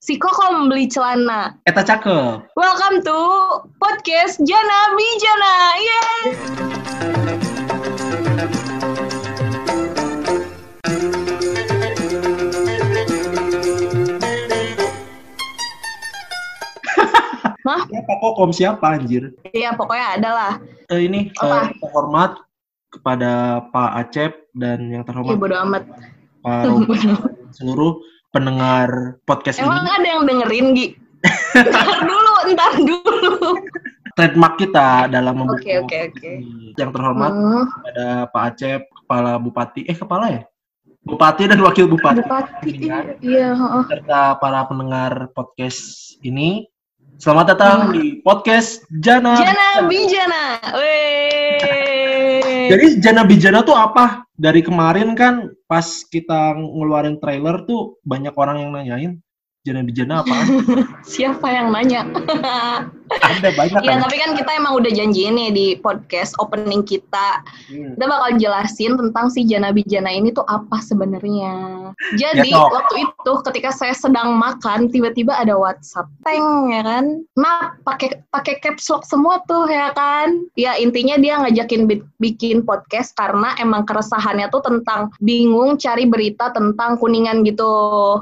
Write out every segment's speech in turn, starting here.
Si Koko membeli celana. Eta cakep. Welcome to podcast Jana Bijana. Yeay! Hah? Siapa kokom siapa anjir? Iya, pokoknya ada lah. Eh, ini Apa? eh, terhormat kepada Pak Acep dan yang Iya, terhormat bodo amat. Pak Robi seluruh pendengar podcast Emang ini. ada yang dengerin, Gi? Ntar dulu, ntar dulu. Trademark kita dalam membuat oke, oke. Yang terhormat Hmm, kepada Pak Acep, Kepala Bupati, eh Kepala ya? Bupati dan Wakil Bupati. Bupati, Kuningan, iya, heeh. serta para pendengar podcast ini. Selamat datang Hmm. di podcast Jana. Jana Bijana. Weh. Jadi Jana Bijana tuh apa? Dari kemarin kan pas kita ngeluarin trailer tuh banyak orang yang nanyain Jana Bijana apa? Siapa yang nanya? Ada banyak Iya, tapi kan kita emang udah janjiin nih di podcast opening kita. Hmm. Kita bakal jelasin tentang si Jana Bijana ini tuh apa sebenarnya. Jadi Ya, toh. waktu itu ketika saya sedang makan, tiba-tiba ada WhatsApp, teng ya kan. Nah, pakai pakai caps lock semua tuh ya kan. Ya intinya dia ngajakin bi- bikin podcast karena emang keresahannya tuh tentang bingung cari berita tentang kuningan gitu.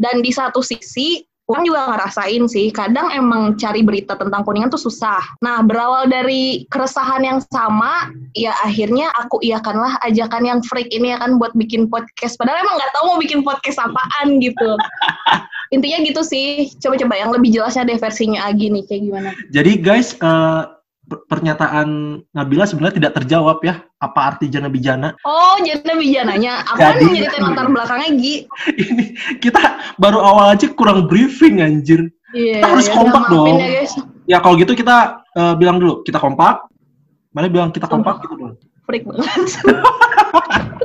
Dan di satu sisi Orang juga ngerasain sih, kadang emang cari berita tentang Kuningan tuh susah. Nah, berawal dari keresahan yang sama, ya akhirnya aku iakanlah ajakan yang freak ini ya kan buat bikin podcast. Padahal emang nggak tahu mau bikin podcast apaan gitu. Intinya gitu sih. Coba-coba yang lebih jelasnya deh versinya Agi nih, kayak gimana. Jadi guys, per- pernyataan Nabila sebenarnya tidak terjawab ya. Apa arti Jana Bijana? Oh, Jana Bijananya. Aku kan Jadi- latar belakangnya, Gi. Ini kita baru awal aja kurang briefing anjir. Iya, Kita harus ya, kompak maafin dong. Ya, guys. Ya kalau gitu kita eh, bilang dulu, kita kompak. Mana bilang kita kompak gitu dong. Freak banget.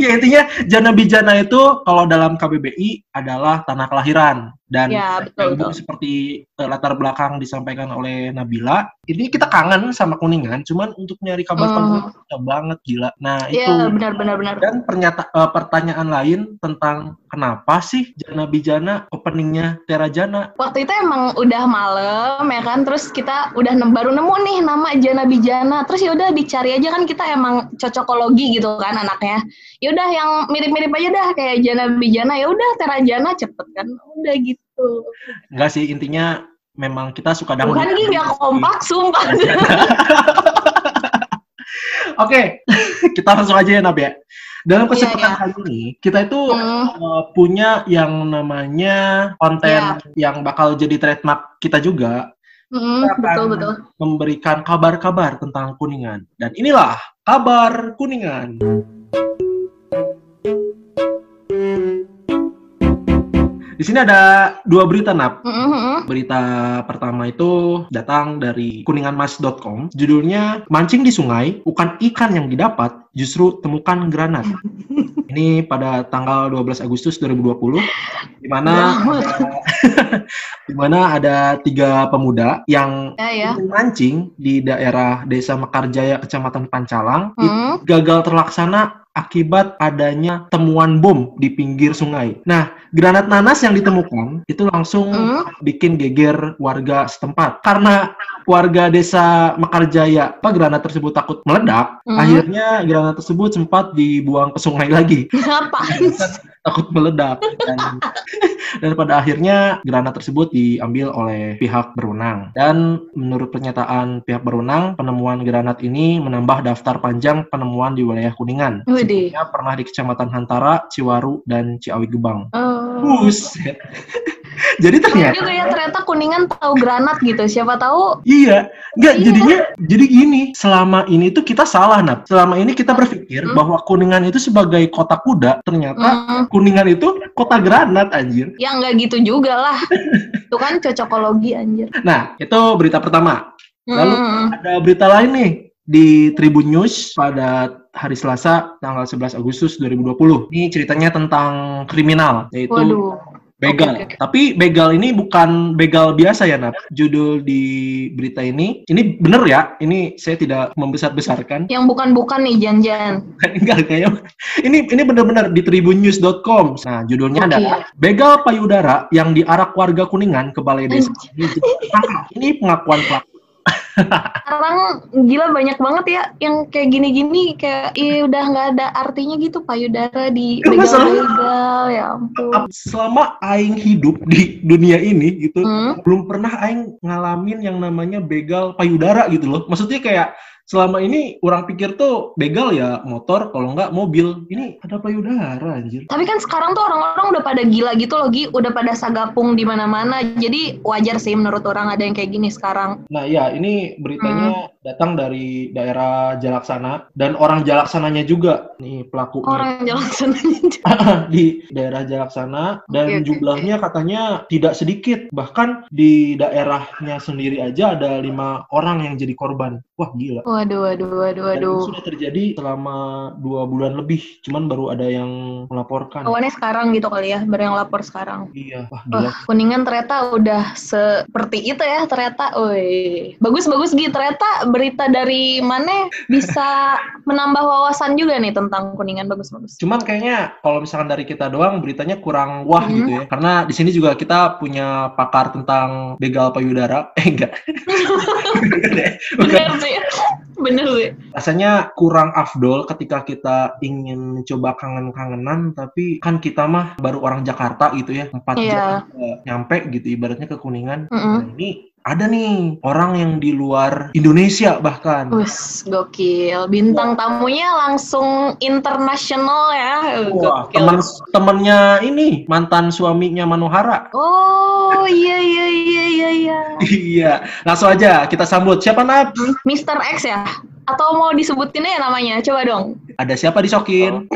Ya intinya Jana Bijana itu kalau dalam KBBI adalah tanah kelahiran dan ya, betul, yang betul. seperti eh, latar belakang disampaikan oleh Nabila. Ini kita kangen sama Kuningan, cuman untuk nyari kabar Hmm. Kuningan susah banget gila. Nah itu Iya, benar-benar benar. dan pernyata eh, pertanyaan lain tentang kenapa sih Jana Bijana openingnya Tera Jana? Waktu itu emang udah malam ya kan, terus kita udah nem- baru nemu nih nama Jana Bijana. Terus ya udah dicari aja kan kita emang cocokologi gitu kan anaknya. Ya udah yang mirip-mirip aja dah kayak Jana Bijana. Ya udah Tera Jana cepet kan. Udah gitu. Enggak sih intinya memang kita suka dangdut. Bukan gini ya kompak sumpah. Oke, kita langsung aja ya Nab ya. Dalam Iya, kesempatan iya. kali ini kita itu Hmm, uh, punya yang namanya konten yang bakal jadi trademark kita juga hmm, betul betul. memberikan kabar-kabar tentang Kuningan dan inilah kabar Kuningan. Di sini ada dua berita nap. Hmm, hmm, hmm. Berita pertama itu datang dari kuninganmas.com. Judulnya mancing di sungai bukan ikan yang didapat, justru temukan granat. Ini pada tanggal 12 Agustus 2020 di mana di mana ada tiga pemuda yang Ya ya. mancing di daerah Desa Mekarjaya, Kecamatan Pancalang, Hmm. gagal terlaksana akibat adanya temuan bom di pinggir sungai. Nah, granat nanas yang ditemukan itu langsung Hmm. bikin geger warga setempat. Karena warga desa Mekarjaya, apa granat tersebut takut meledak, Hmm. akhirnya granat tersebut sempat dibuang ke sungai lagi Ngapain? takut meledak dan dan pada akhirnya granat tersebut diambil oleh pihak berwenang dan menurut pernyataan pihak berwenang penemuan granat ini menambah daftar panjang penemuan di wilayah Kuningan. Sebelumnya pernah di Kecamatan Hantara, Ciwaru dan Ciawi Gebang. Oh. Buset. Jadi Keren ternyata juga ya ternyata kuningan tahu granat gitu. Siapa tahu Iya, enggak Iya. jadinya jadi gini. Selama ini tuh kita salah, Nap. Selama ini kita berpikir Hmm. bahwa Kuningan itu sebagai kota kuda, ternyata hmm, Kuningan itu kota granat anjir. ya nggak gitu juga lah. Itu kan cocokologi anjir. Nah, itu berita pertama. Lalu Hmm. ada berita lain nih di Tribun News pada hari Selasa tanggal 11 Agustus 2020. Ini ceritanya tentang kriminal yaitu Waduh. Begal. Oke, oke. Tapi begal ini bukan begal biasa ya, Nat. Judul di berita ini, ini bener ya, ini saya tidak membesar-besarkan. Yang bukan-bukan nih Jan-Jan. Enggak kayaknya. Ini ini benar-benar di tribunnews.com. Nah, judulnya Oke. adalah Begal payudara yang diarak warga Kuningan ke balai desa. Ini, ini pengakuan pelaku. Sekarang gila banyak banget ya yang kayak gini-gini kayak iya udah nggak ada artinya gitu payudara di begal-begal ya ampun. Selama aing hidup di dunia ini gitu, Hmm. belum pernah aing ngalamin yang namanya begal payudara gitu loh. Maksudnya kayak selama ini orang pikir tuh begal ya motor, kalau nggak mobil. Ini ada payudara anjir. Tapi kan sekarang tuh orang-orang udah pada gila gitu loh, Gi. Udah pada sagapung di mana-mana. Jadi wajar sih menurut orang ada yang kayak gini sekarang. Nah ya ini beritanya Hmm. Datang dari daerah Jalaksana dan orang Jalaksananya juga nih pelakunya Orang sana. di daerah Jalaksana dan oke, jumlahnya katanya tidak sedikit bahkan di daerahnya sendiri aja ada lima orang yang jadi korban wah gila Waduh, waduh, waduh, dan waduh. sudah terjadi selama dua bulan lebih cuman baru ada yang melaporkan Awannya sekarang gitu kali ya, baru yang lapor sekarang. iya wah gila Wah, Kuningan ternyata udah seperti itu ya ternyata. Woi, bagus-bagus gitu. Ternyata berita dari mana bisa menambah wawasan juga nih tentang Kuningan bagus-bagus. Cuman kayaknya kalau misalkan dari kita doang beritanya kurang wah Hmm. gitu ya. Karena di sini juga kita punya pakar tentang begal payudara. Eh enggak. Bener sih. Bener sih. Rasanya kurang afdol ketika kita ingin mencoba kangen-kangenan tapi kan kita mah baru orang Jakarta gitu ya. Empat Iya. jam eh, nyampe gitu ibaratnya ke Kuningan. Mm-mm. Nah, ini ada nih orang yang di luar Indonesia bahkan. Wus, gokil. Bintang tamunya langsung internasional ya. Wah, Gokil. teman temannya ini mantan suaminya Manohara. Oh, iya, iya, iya, iya, iya. Iya, langsung aja kita sambut. Siapa Nat? Mr. X ya? Atau mau disebutin ya namanya? Coba dong. Ada siapa disokin?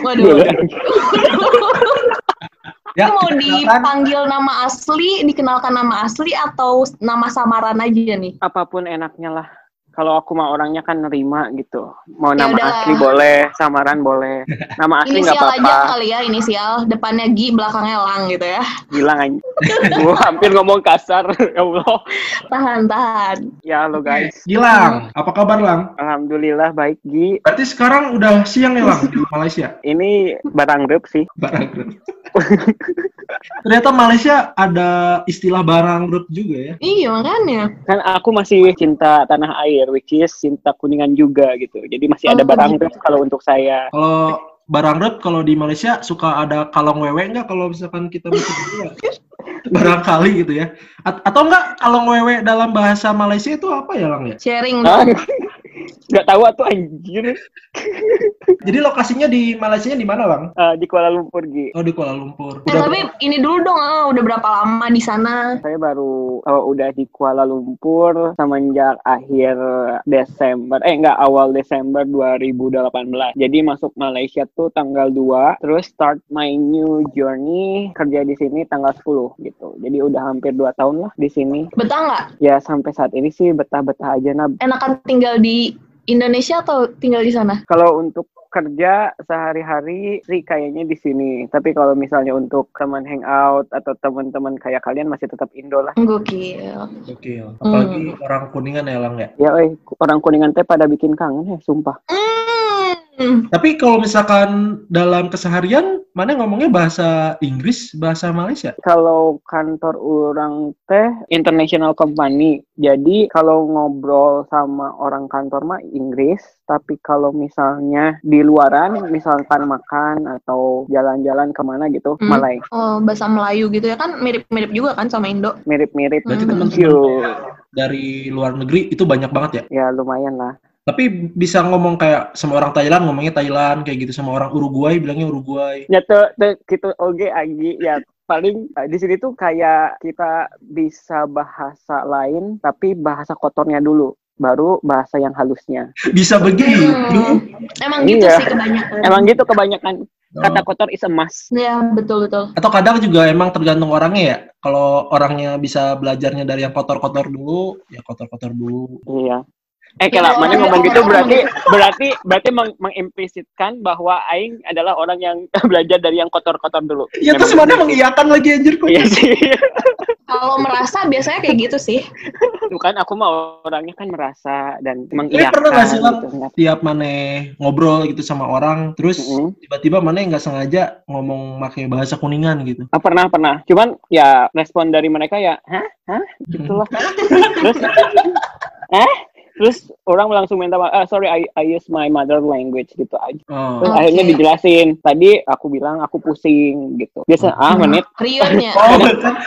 Waduh. Ya, Ini mau dipanggil nama asli, dikenalkan nama asli atau nama samaran aja nih? apa pun enaknya lah. Kalau aku mah orangnya kan nerima gitu. Mau Ya nama udah. asli boleh, samaran boleh. Nama asli nggak Inisial aja apa-apa. kali ya, inisial. Depannya Gi, belakangnya Lang gitu ya. Bilang aja. Gua hampir ngomong kasar. Ya Allah. Tahan, tahan. Ya halo guys. Gilang, apa kabar Lang? Alhamdulillah baik Gi. Berarti sekarang udah siang nih Lang di Malaysia. Ini barang grup sih. Barang grup. Ternyata Malaysia ada istilah barang grup juga ya. Iya, makanya. Kan aku masih cinta tanah air, which is cinta kuningan juga gitu. Jadi masih ada Oh, barang gitu. grup kalau untuk saya. Kalau barang grup kalau di Malaysia suka ada kalong wewe nggak kalau misalkan kita bisa berdua? Barangkali gitu ya. A- atau enggak kalong wewe dalam bahasa Malaysia itu apa ya Lang ya? Sharing Nggak tahu tuh anjir. Jadi lokasinya di Malaysia di mana Lang? Eh, di Kuala Lumpur Gi. Oh di Kuala Lumpur. Eh, tapi ini dulu dong, ah, udah berapa lama di sana? Saya baru oh, udah di Kuala Lumpur semenjak akhir Desember, eh enggak awal Desember 2018. Jadi masuk Malaysia tuh tanggal 2, terus start my new journey kerja di sini tanggal 10 gitu. Jadi udah hampir 2 tahun lah di sini. Betah nggak? Ya sampai saat ini sih betah-betah aja nah. Enakan tinggal di Indonesia atau tinggal di sana? Kalau untuk kerja sehari-hari sih kayaknya di sini. Tapi kalau misalnya untuk teman hangout atau teman-teman kayak kalian masih tetap Indo lah. Gokil. Gokil. Apalagi orang kuningan ya Lang ya. Ya, eh orang kuningan teh pada bikin kangen ya, sumpah. Hmm. Tapi kalau misalkan dalam keseharian, mana ngomongnya bahasa Inggris, bahasa Malaysia? kalau kantor orang teh international company. Jadi kalau ngobrol sama orang kantor mah Inggris, tapi kalau misalnya di luaran, misalkan makan atau jalan-jalan ke mana gitu, Hmm. Malay. Oh, bahasa Melayu gitu ya kan mirip-mirip juga kan sama Indo. Mirip-mirip. Berarti Hmm. teman-teman dari luar negeri itu banyak banget ya. ya lumayan lah. Tapi bisa ngomong kayak sama orang Thailand ngomongnya Thailand kayak gitu sama orang Uruguay bilangnya Uruguay. Ya tuh, tuh gitu oke Agi ya paling eh, di sini tuh kayak kita bisa bahasa lain tapi bahasa kotornya dulu baru bahasa yang halusnya. Bisa begitu. Hmm. Emang gitu Iya. sih kebanyakan. Emang gitu kebanyakan Oh. kata kotor is emas. Ya, betul betul. Atau kadang juga emang tergantung orangnya ya. Kalau orangnya bisa belajarnya dari yang kotor-kotor dulu, ya kotor-kotor dulu. Iya. Eh Ya, kalau mana orang- ngomong gitu orang- berarti berarti berarti meng mengimplisitkan bahwa aing adalah orang yang belajar dari yang kotor-kotor dulu. Ya terus mana mengiyakan lagi anjir kok. Iya sih. Kalau merasa biasanya kayak gitu sih. Itu kan aku mau orangnya kan merasa dan Tapi mengiyakan. pernah nggak sih gitu. tiap mana ngobrol gitu sama orang, terus tiba-tiba mana nggak sengaja ngomong pakai bahasa kuningan gitu. Ah, pernah pernah. Cuman ya respon dari mereka ya, hah, hah, gitulah. Terus, eh, terus orang langsung minta maaf. Ah, sorry, I, I use my mother language gitu aja. Oh. Terus Oke. akhirnya dijelasin. Tadi aku bilang aku pusing gitu. Biasa ah menit. Riunnya. Oh,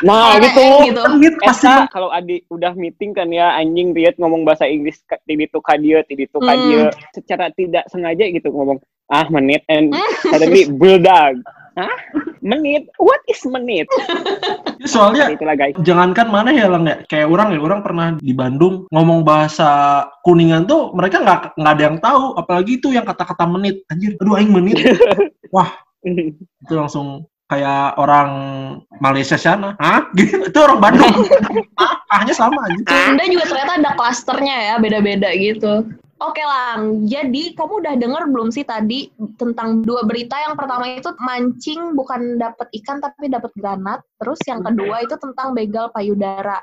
Nah gitu. N gitu. menit pasti Esa kalau adik udah meeting kan ya anjing Riet ngomong bahasa Inggris ka- tidi tuh kadia tidi tuh Hmm. secara tidak sengaja gitu ngomong ah menit and suddenly bulldog Hah? Menit? What is menit? soalnya Itulah guys. jangankan mana ya lang ya? Kayak orang ya orang pernah di Bandung ngomong bahasa kuningan tuh mereka nggak nggak ada yang tahu. Apalagi itu yang kata-kata menit. Anjir aduh aing menit. Itu langsung kayak orang Malaysia sana. Hah? Gitu. Itu orang Bandung. Ah ahnya sama aja Sunda juga ternyata ada klasternya ya, beda-beda gitu. Oke Lang, jadi kamu udah denger belum sih tadi tentang dua berita? Yang pertama itu mancing bukan dapat ikan tapi dapat granat, terus yang kedua itu tentang begal payudara.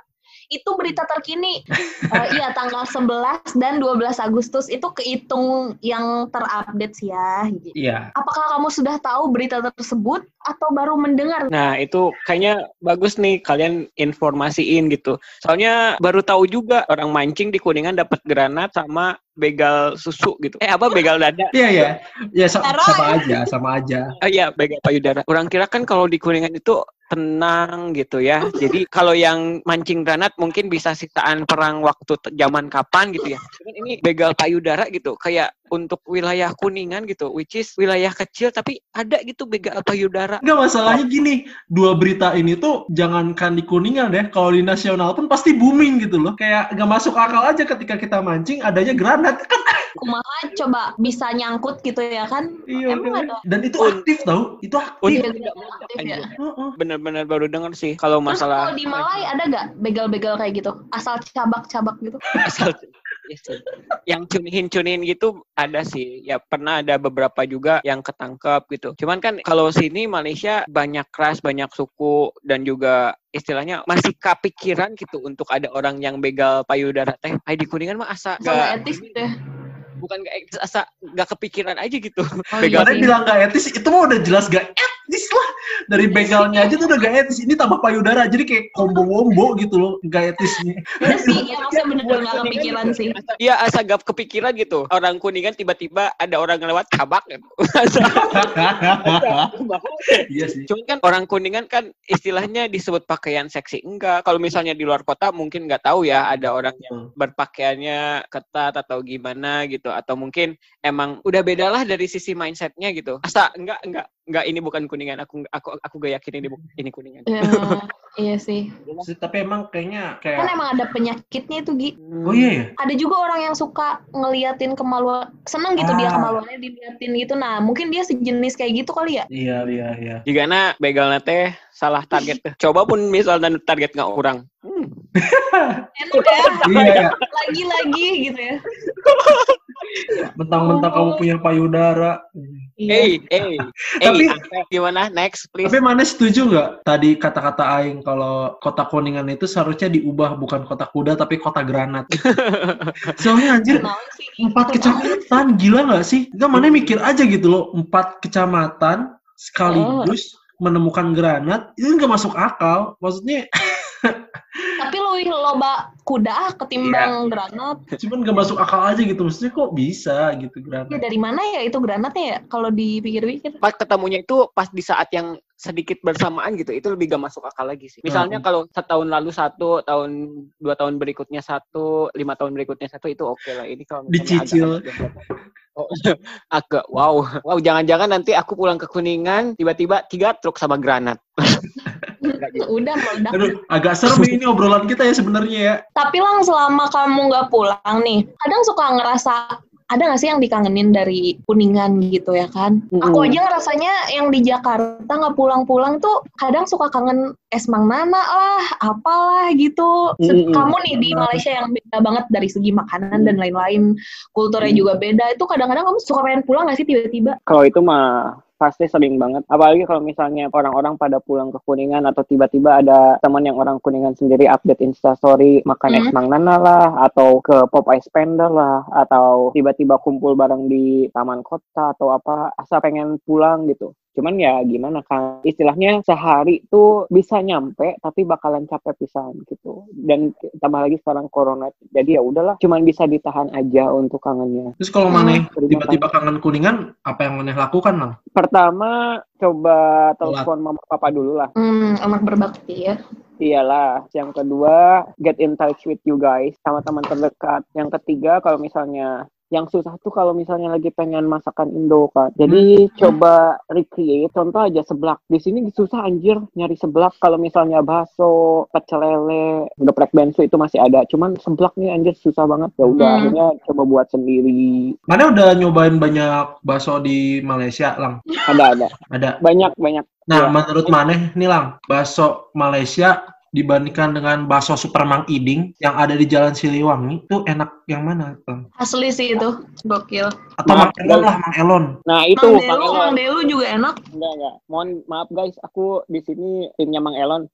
Itu berita terkini. Eh, iya tanggal 11 dan 12 Agustus itu kehitung yang terupdate sih ya. iya Apakah kamu sudah tahu berita tersebut atau baru mendengar? Nah itu kayaknya bagus nih kalian informasiin gitu. Soalnya baru tahu juga orang mancing di Kuningan dapat granat sama begal susu gitu. Eh apa begal dada? iya iya ya sama aja sama aja Oh iya, begal payudara. Orang kira kan kalau di Kuningan itu tenang gitu ya. Jadi kalau yang mancing granat mungkin bisa sitaan perang waktu zaman kapan gitu ya. Cuman ini begal payudara gitu, kayak untuk wilayah Kuningan gitu, which is wilayah kecil tapi ada gitu begal payudara. Enggak masalahnya gini, dua berita ini tuh jangankan di Kuningan deh, kalau di nasional pun pasti booming gitu loh. Kayak nggak masuk akal aja ketika kita mancing adanya granat. Kan Kumaha coba bisa nyangkut gitu ya kan? iya, Emang ada Dan itu aktif tau, itu aktif. Iya, tidak iya, meledak, aktif ya. anjir. Heeh. Bener-bener baru denger sih kalau Terus masalah kalau di Malai ada gak begal-begal kayak gitu? Asal cabak-cabak gitu? asal yang cunihin gitu ada sih ya pernah ada beberapa juga yang ketangkep gitu cuman kan kalau sini Malaysia banyak ras banyak suku dan juga istilahnya masih kepikiran gitu untuk ada orang yang begal payudara teh Ay, di kuningan mah asa gak, etis gitu ya? Bukan gak etis asa gak kepikiran aja gitu. Oh, iya. bilang gak etis, itu mah udah jelas gak etis lah. Dari begalnya aja tuh udah gak etis. Ini tambah payudara, jadi kayak combo-wombo gitu loh, gak etisnya. Iya sih, ya maksudnya bener-bener gak kepikiran sih. Iya asa gak kepikiran gitu orang kuningan tiba-tiba ada orang lewat cabak gitu iya sih. Cuman kan orang kuningan kan istilahnya disebut pakaian seksi enggak. Kalau misalnya di luar kota mungkin nggak tahu ya ada orang yang berpakaiannya ketat atau gimana gitu. Atau mungkin emang udah beda lah dari sisi mindsetnya gitu. Asa enggak enggak enggak ini bukan kuningan. Aku aku aku gak yakin ini bu- ini kuningan. Ya, iya sih. Tapi emang kayaknya Kan kayak... emang ada penyakitnya itu, Gi. Oh iya ya? Ada juga orang yang suka ngeliatin kemaluan, seneng gitu dia Ah. kemaluannya diliatin gitu. Nah, mungkin dia sejenis kayak gitu kali ya? Iya, iya, iya. Jika na begal teh salah target. Coba pun misalnya target nggak orang. Hmm. Enak ya, Iya, ya. lagi-lagi gitu ya. Mentang-mentang kamu punya payudara. Iya. Hey, hey, Tapi- hey, Ante, gimana? Next, please. Tapi mana setuju nggak tadi kata-kata Aing kalau kota Kuningan itu seharusnya diubah bukan kota kuda tapi kota granat. Soalnya anjir sih? empat kecamatan gila nggak sih? Enggak mana mikir aja gitu loh empat kecamatan sekaligus menemukan granat itu nggak masuk akal. Maksudnya Tapi lebih loba kuda ah ketimbang granat. cuman nggak masuk akal aja gitu. Maksudnya kok bisa gitu Ya granat? dari mana ya itu granatnya ya? Kalau dipikir-pikir. pas ketemunya itu pas di saat yang sedikit bersamaan gitu itu lebih gak masuk akal lagi sih misalnya Hmm. kalau setahun lalu satu tahun dua tahun berikutnya satu lima tahun berikutnya satu itu oke lah ini kalau Dicicil. agak- oh, agak wow wow jangan-jangan nanti aku pulang ke kuningan tiba-tiba tiga truk sama granat Udah meledak. Aduh, agak serem ini obrolan kita ya sebenarnya ya. Tapi lang selama kamu nggak pulang nih, kadang suka ngerasa ada nggak sih yang dikangenin dari kuningan gitu ya kan? Mm-mm. Aku aja ngerasanya yang di Jakarta nggak pulang-pulang tuh kadang suka kangen es Mang Nana lah, apalah gitu. Mm-mm. Kamu nih di Malaysia yang beda banget dari segi makanan dan lain-lain, kulturnya Mm. juga beda. Itu kadang-kadang kamu suka pengen pulang nggak sih tiba-tiba? Kalau itu mah pasti sering banget. Apalagi kalau misalnya orang-orang pada pulang ke Kuningan atau tiba-tiba ada teman yang orang Kuningan sendiri update Instastory makan es Hmm. Mang Nana lah atau ke Pop Ice Panda lah atau tiba-tiba kumpul bareng di taman kota atau apa asal pengen pulang gitu. Cuman ya gimana kan istilahnya sehari tuh bisa nyampe tapi bakalan capek pisan gitu. Dan tambah lagi sekarang corona. Jadi ya udahlah cuman bisa ditahan aja untuk kangennya. Terus kalau Hmm, maneh terima tiba-tiba kangen kuningan, apa yang maneh lakukan, Lang? Pertama coba telepon mama papa dulu lah. Hmm, anak berbakti ya. Iyalah. Yang kedua, get in touch with you guys sama teman terdekat. Yang ketiga, kalau misalnya yang susah tuh kalau misalnya lagi pengen masakan Indo kan. Jadi coba recreate. Contoh aja seblak. Di sini susah anjir nyari seblak. Kalau misalnya bakso, pecel lele, geprek bensu itu masih ada. Cuman seblak nih anjir susah banget. Ya udah Hmm. akhirnya coba buat sendiri. Maneh udah nyobain banyak bakso di Malaysia, Lang? Ada ada. Ada. Banyak banyak. Nah, Iya. menurut maneh nih, Lang, bakso Malaysia dibandingkan dengan bakso Super Mang Iding yang ada di Jalan Siliwangi, itu enak yang mana? Asli sih itu, gokil. Atau Mang Mang Elon lah, Mang Elon. Nah itu Mang Delu, Elon. Mang Delu juga enak. Enggak, enggak. Mohon maaf guys, aku di sini timnya Mang Elon.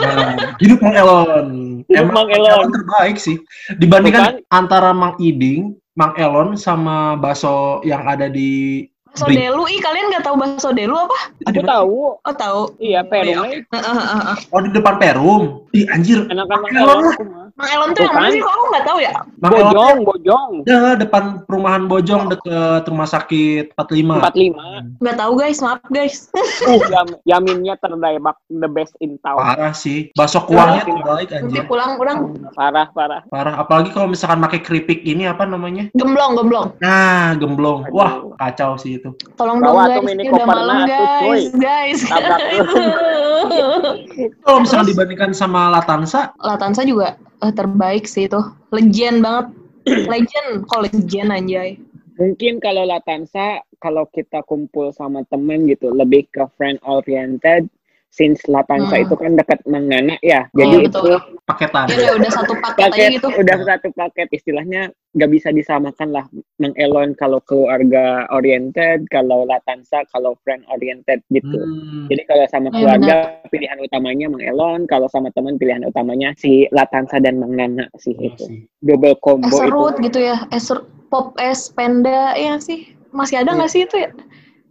Nah, hidup Mang Elon. Hidup Mang Elon. terbaik sih. Dibandingkan Bukan? antara Mang Iding, Mang Elon sama bakso yang ada di Bakso Bring. Delu, ih kalian nggak tahu bakso Delu apa? Aku tahu. Oh tahu. Iya, Heeh, heeh, heeh. Oh, di depan Perum. Ih, anjir. aku mah. Mang Elon tuh yang mana sih? Kok aku nggak tahu ya? Mang Elon Bojong, Bojong. Ya, depan perumahan Bojong deket rumah sakit 45. 45. Nggak tahu guys, maaf guys. Uh, yam, yaminnya terdaibak the best in town. Parah sih. Bakso kuahnya Ya, terbaik Nanti anjir. pulang, pulang. Parah, parah. Parah. Apalagi kalau misalkan pakai keripik ini apa namanya? Gemblong, gemblong. Nah, gemblong. Aduh. Wah, kacau sih itu. Tolong Bawa dong tuh guys, ini udah malam tuh, guys, guys. Tabrak Kalau misalkan dibandingkan sama Latansa, Latansa juga eh, terbaik sih itu. Legend banget. Legend, kok legend anjay. Mungkin kalau Latansa, kalau kita kumpul sama temen gitu, lebih ke friend oriented. Since Latansa Hmm. itu kan dekat Mangana ya. Iya, Jadi betul. itu paketan. Kayak udah satu paket, aja paket gitu. udah satu paket istilahnya nggak bisa disamakan lah Mang Elon kalau keluarga oriented kalau Latansa kalau friend oriented gitu Hmm. jadi kalau sama Iya, keluarga pilihan utamanya Mang Elon kalau sama teman pilihan utamanya si Latansa dan Mang Nana sih Iya itu sih. double combo Es itu serut gitu ya. Es ser- pop es penda ya sih. Masih ada nggak sih itu ya?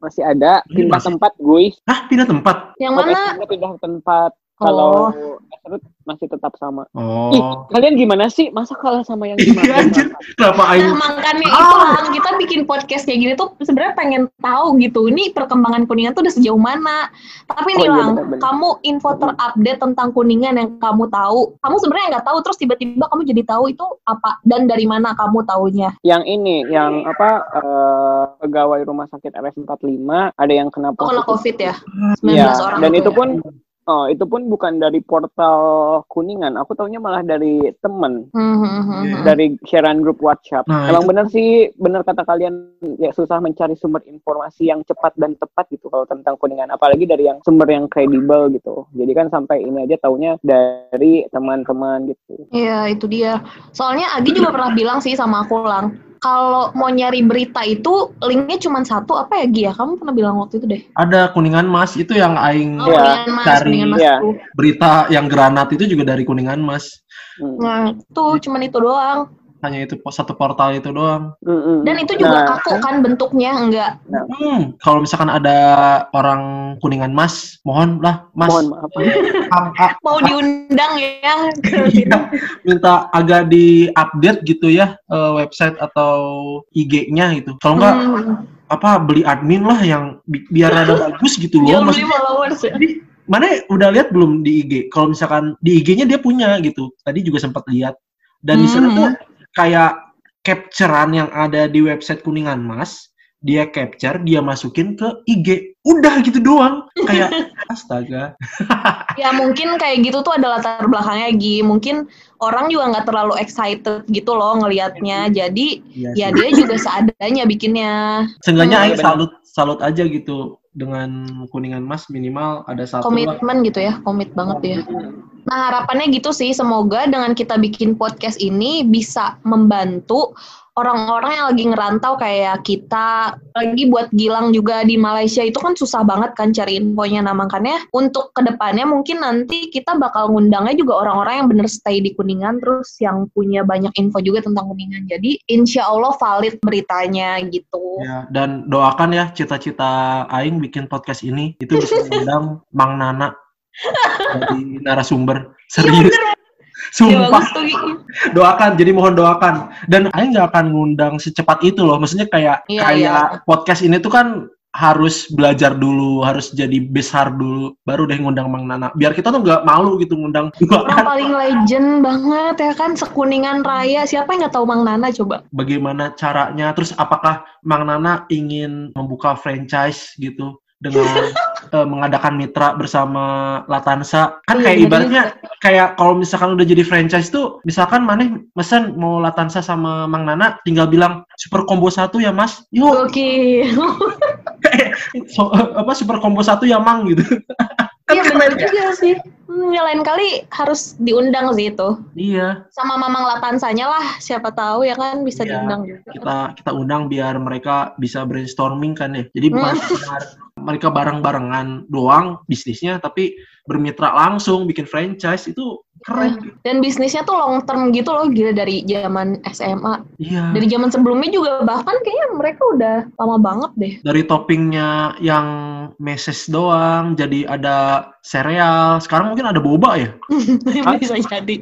Masih ada pindah masih- tempat gue Hah, pindah tempat? Yang mana? Pindah tempat Oh. kalau serut masih tetap sama Oh. Ih, kalian gimana sih masa kalah sama yang Iya, kemarin anjir. Kenapa Nah aing? makanya Ah. itu kita bikin podcast kayak gini tuh sebenarnya pengen tahu gitu. Ini perkembangan kuningan tuh udah sejauh mana. Tapi nih Oh, iya, Lang, kamu info terupdate tentang kuningan yang kamu tahu. Kamu sebenarnya nggak tahu terus tiba-tiba kamu jadi tahu itu apa dan dari mana kamu taunya? yang ini yang apa eh, pegawai rumah sakit RS45 ada yang kena Oh. COVID ya? 19 Iya, orang dan itu itu ya? Oh itu pun bukan dari portal kuningan aku taunya malah dari temen Hmm, hmm, hmm, Iya. hmm. dari sharean grup WhatsApp Nah, emang itu- benar sih benar kata kalian ya susah mencari sumber informasi yang cepat dan tepat gitu kalau tentang kuningan apalagi dari yang sumber yang kredibel gitu jadi kan sampai ini aja taunya dari teman-teman gitu Iya, itu dia. Soalnya Agi juga pernah bilang sih sama aku, Lang. Kalau mau nyari berita itu linknya cuma satu apa ya Gi ya? Kamu pernah bilang waktu itu deh. Ada kuningan mas itu yang aing Oh, Kuningan Mas, cari. Kuningan Mas tuh. berita yang granat itu juga dari kuningan mas. Hmm. Nah, tuh cuman itu doang. Hanya itu satu portal itu doang. Dan itu juga Nah, kaku kan bentuknya, enggak. Hmm, kalau misalkan ada orang kuningan mas, mohonlah mas, mohon maaf Mau diundang ya. Iya, minta agak di-update gitu ya eh, website atau IG-nya gitu. Kalau enggak Hmm, apa beli admin lah yang bi- biar ada bagus gitu loh. Jangan beli Maksudnya, followers ya. mana udah lihat belum di IG? Kalau misalkan di IG-nya dia punya gitu. Tadi juga sempat lihat. Dan di sana Hmm. tuh kayak capturean yang ada di website Kuningan Mas dia capture, dia masukin ke IG. Udah gitu doang. Kayak astaga. ya mungkin kayak gitu tuh ada latar belakangnya Gi. Mungkin orang juga nggak terlalu excited gitu loh ngelihatnya. Jadi Iya ya sih. dia juga seadanya bikinnya. Seenggaknya Hmm. Aing salut salut aja gitu dengan kuningan mas minimal ada satu lah. Komitmen gitu ya, komit banget ya. Nah harapannya gitu sih, semoga dengan kita bikin podcast ini bisa membantu orang-orang yang lagi ngerantau kayak kita. Lagi buat Gilang juga di Malaysia itu kan susah banget kan cari infonya. Nah makanya untuk ke depannya mungkin nanti kita bakal ngundangnya juga orang-orang yang bener stay di Kuningan terus yang punya banyak info juga tentang Kuningan. Jadi insya Allah valid beritanya gitu. Ya, dan doakan ya cita-cita Aing bikin podcast ini itu bisa mengundang Mang Nana jadi narasumber serius. Ya Sumpah, Gi. doakan. Jadi mohon doakan. Dan Aing nggak akan ngundang secepat itu loh. Maksudnya kayak Iya, kayak podcast ini tuh kan harus belajar dulu, harus jadi besar dulu, baru deh ngundang Mang Nana. Biar kita tuh nggak malu gitu ngundang Orang paling legend banget ya kan sekuningan raya. Siapa yang nggak tahu Mang Nana coba? bagaimana caranya, terus apakah Mang Nana ingin membuka franchise gitu dengan eh, mengadakan mitra bersama Latansa. Kan Iya, kayak ibaratnya kayak kalau misalkan udah jadi franchise tuh, misalkan maneh mesen mau Latansa sama Mang Nana, tinggal bilang super combo satu ya Mas. Yuk, Oke. so- apa super combo satu ya Mang gitu. kan Iya keren juga sih. Hmm, ya lain kali harus diundang sih itu. Iya, Sama Mamang Latansanya lah, siapa tahu ya kan bisa Iya. diundang juga. kita kita undang biar mereka bisa brainstorming kan ya. Jadi bukan sekedar mereka bareng-barengan doang bisnisnya, tapi bermitra langsung bikin franchise itu keren. Dan bisnisnya tuh long term gitu loh, gila dari zaman SMA. Iya. Dari zaman sebelumnya juga bahkan kayaknya mereka udah lama banget deh. Dari toppingnya yang meses doang, jadi ada sereal. Sekarang mungkin ada boba ya. bisa jadi.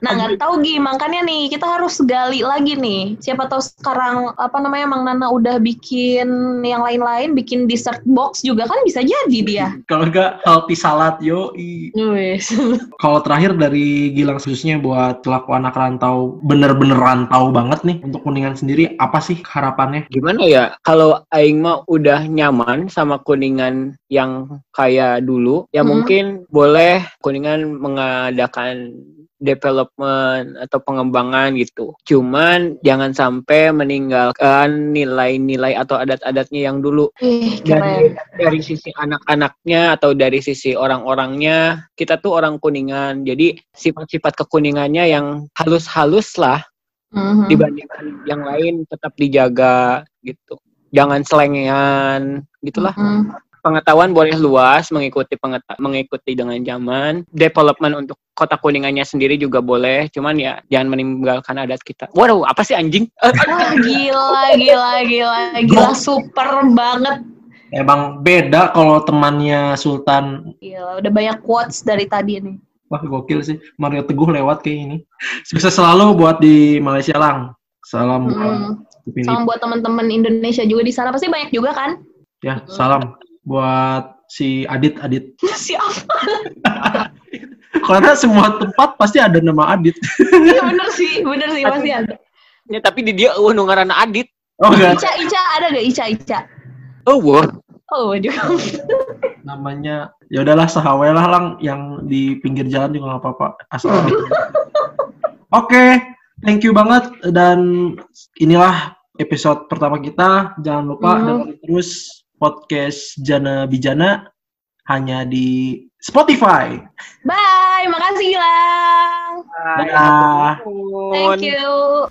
Nah nggak tahu Gi, makanya nih kita harus gali lagi nih. Siapa tahu sekarang apa namanya Mang Nana udah bikin yang lain-lain, bikin dessert box juga kan bisa jadi dia. Kalau enggak healthy salad yo. Wes. Kalau terakhir dari Gilang khususnya buat pelaku anak rantau, bener-bener rantau banget nih untuk kuningan sendiri, apa sih harapannya? Gimana ya? Kalau Aing mah udah nyaman sama kuningan yang kayak dulu, ya Hmm. mungkin boleh kuningan mengadakan development atau pengembangan gitu. Cuman jangan sampai meninggalkan nilai-nilai atau adat-adatnya yang dulu. Ih, Dari, dari sisi anak-anaknya atau dari sisi orang-orangnya, kita tuh orang kuningan. Jadi sifat-sifat kekuningannya yang halus-halus lah Mhm. dibandingkan yang lain tetap dijaga gitu. Jangan selengean gitulah. Mhm. Pengetahuan boleh luas mengikuti pengeta mengikuti dengan zaman. Development untuk kota kuningannya sendiri juga boleh. Cuman ya jangan meninggalkan adat kita. Waduh, apa sih anjing? Wah, gila, gila, gila, gila, super banget. Emang beda kalau temannya Sultan. Gila, udah banyak quotes dari tadi nih. Wah gokil sih. Mario Teguh lewat kayak ini. Sukses selalu buat di Malaysia lang. Salam buat Mm. Upin Salam buat teman-teman Indonesia juga di sana pasti banyak juga kan? Ya, salam buat si Adit Adit. Siapa? Karena semua tempat pasti ada nama Adit. Iya bener sih, bener sih pasti ada. Ya, tapi di dia uh nu ngaranna Adit. Oh enggak, Ica, Ica ada gak Ica, Ica? Oh, wah. Oh, juga. namanya ya udahlah sahawe lah lang yang di pinggir jalan juga nggak apa-apa asal Adit. Oke, thank you banget dan inilah episode pertama kita. Jangan lupa Hmm. dengerin terus podcast Jana Bijana hanya di Spotify. Bye, makasih Gilang. Dadah. Thank you.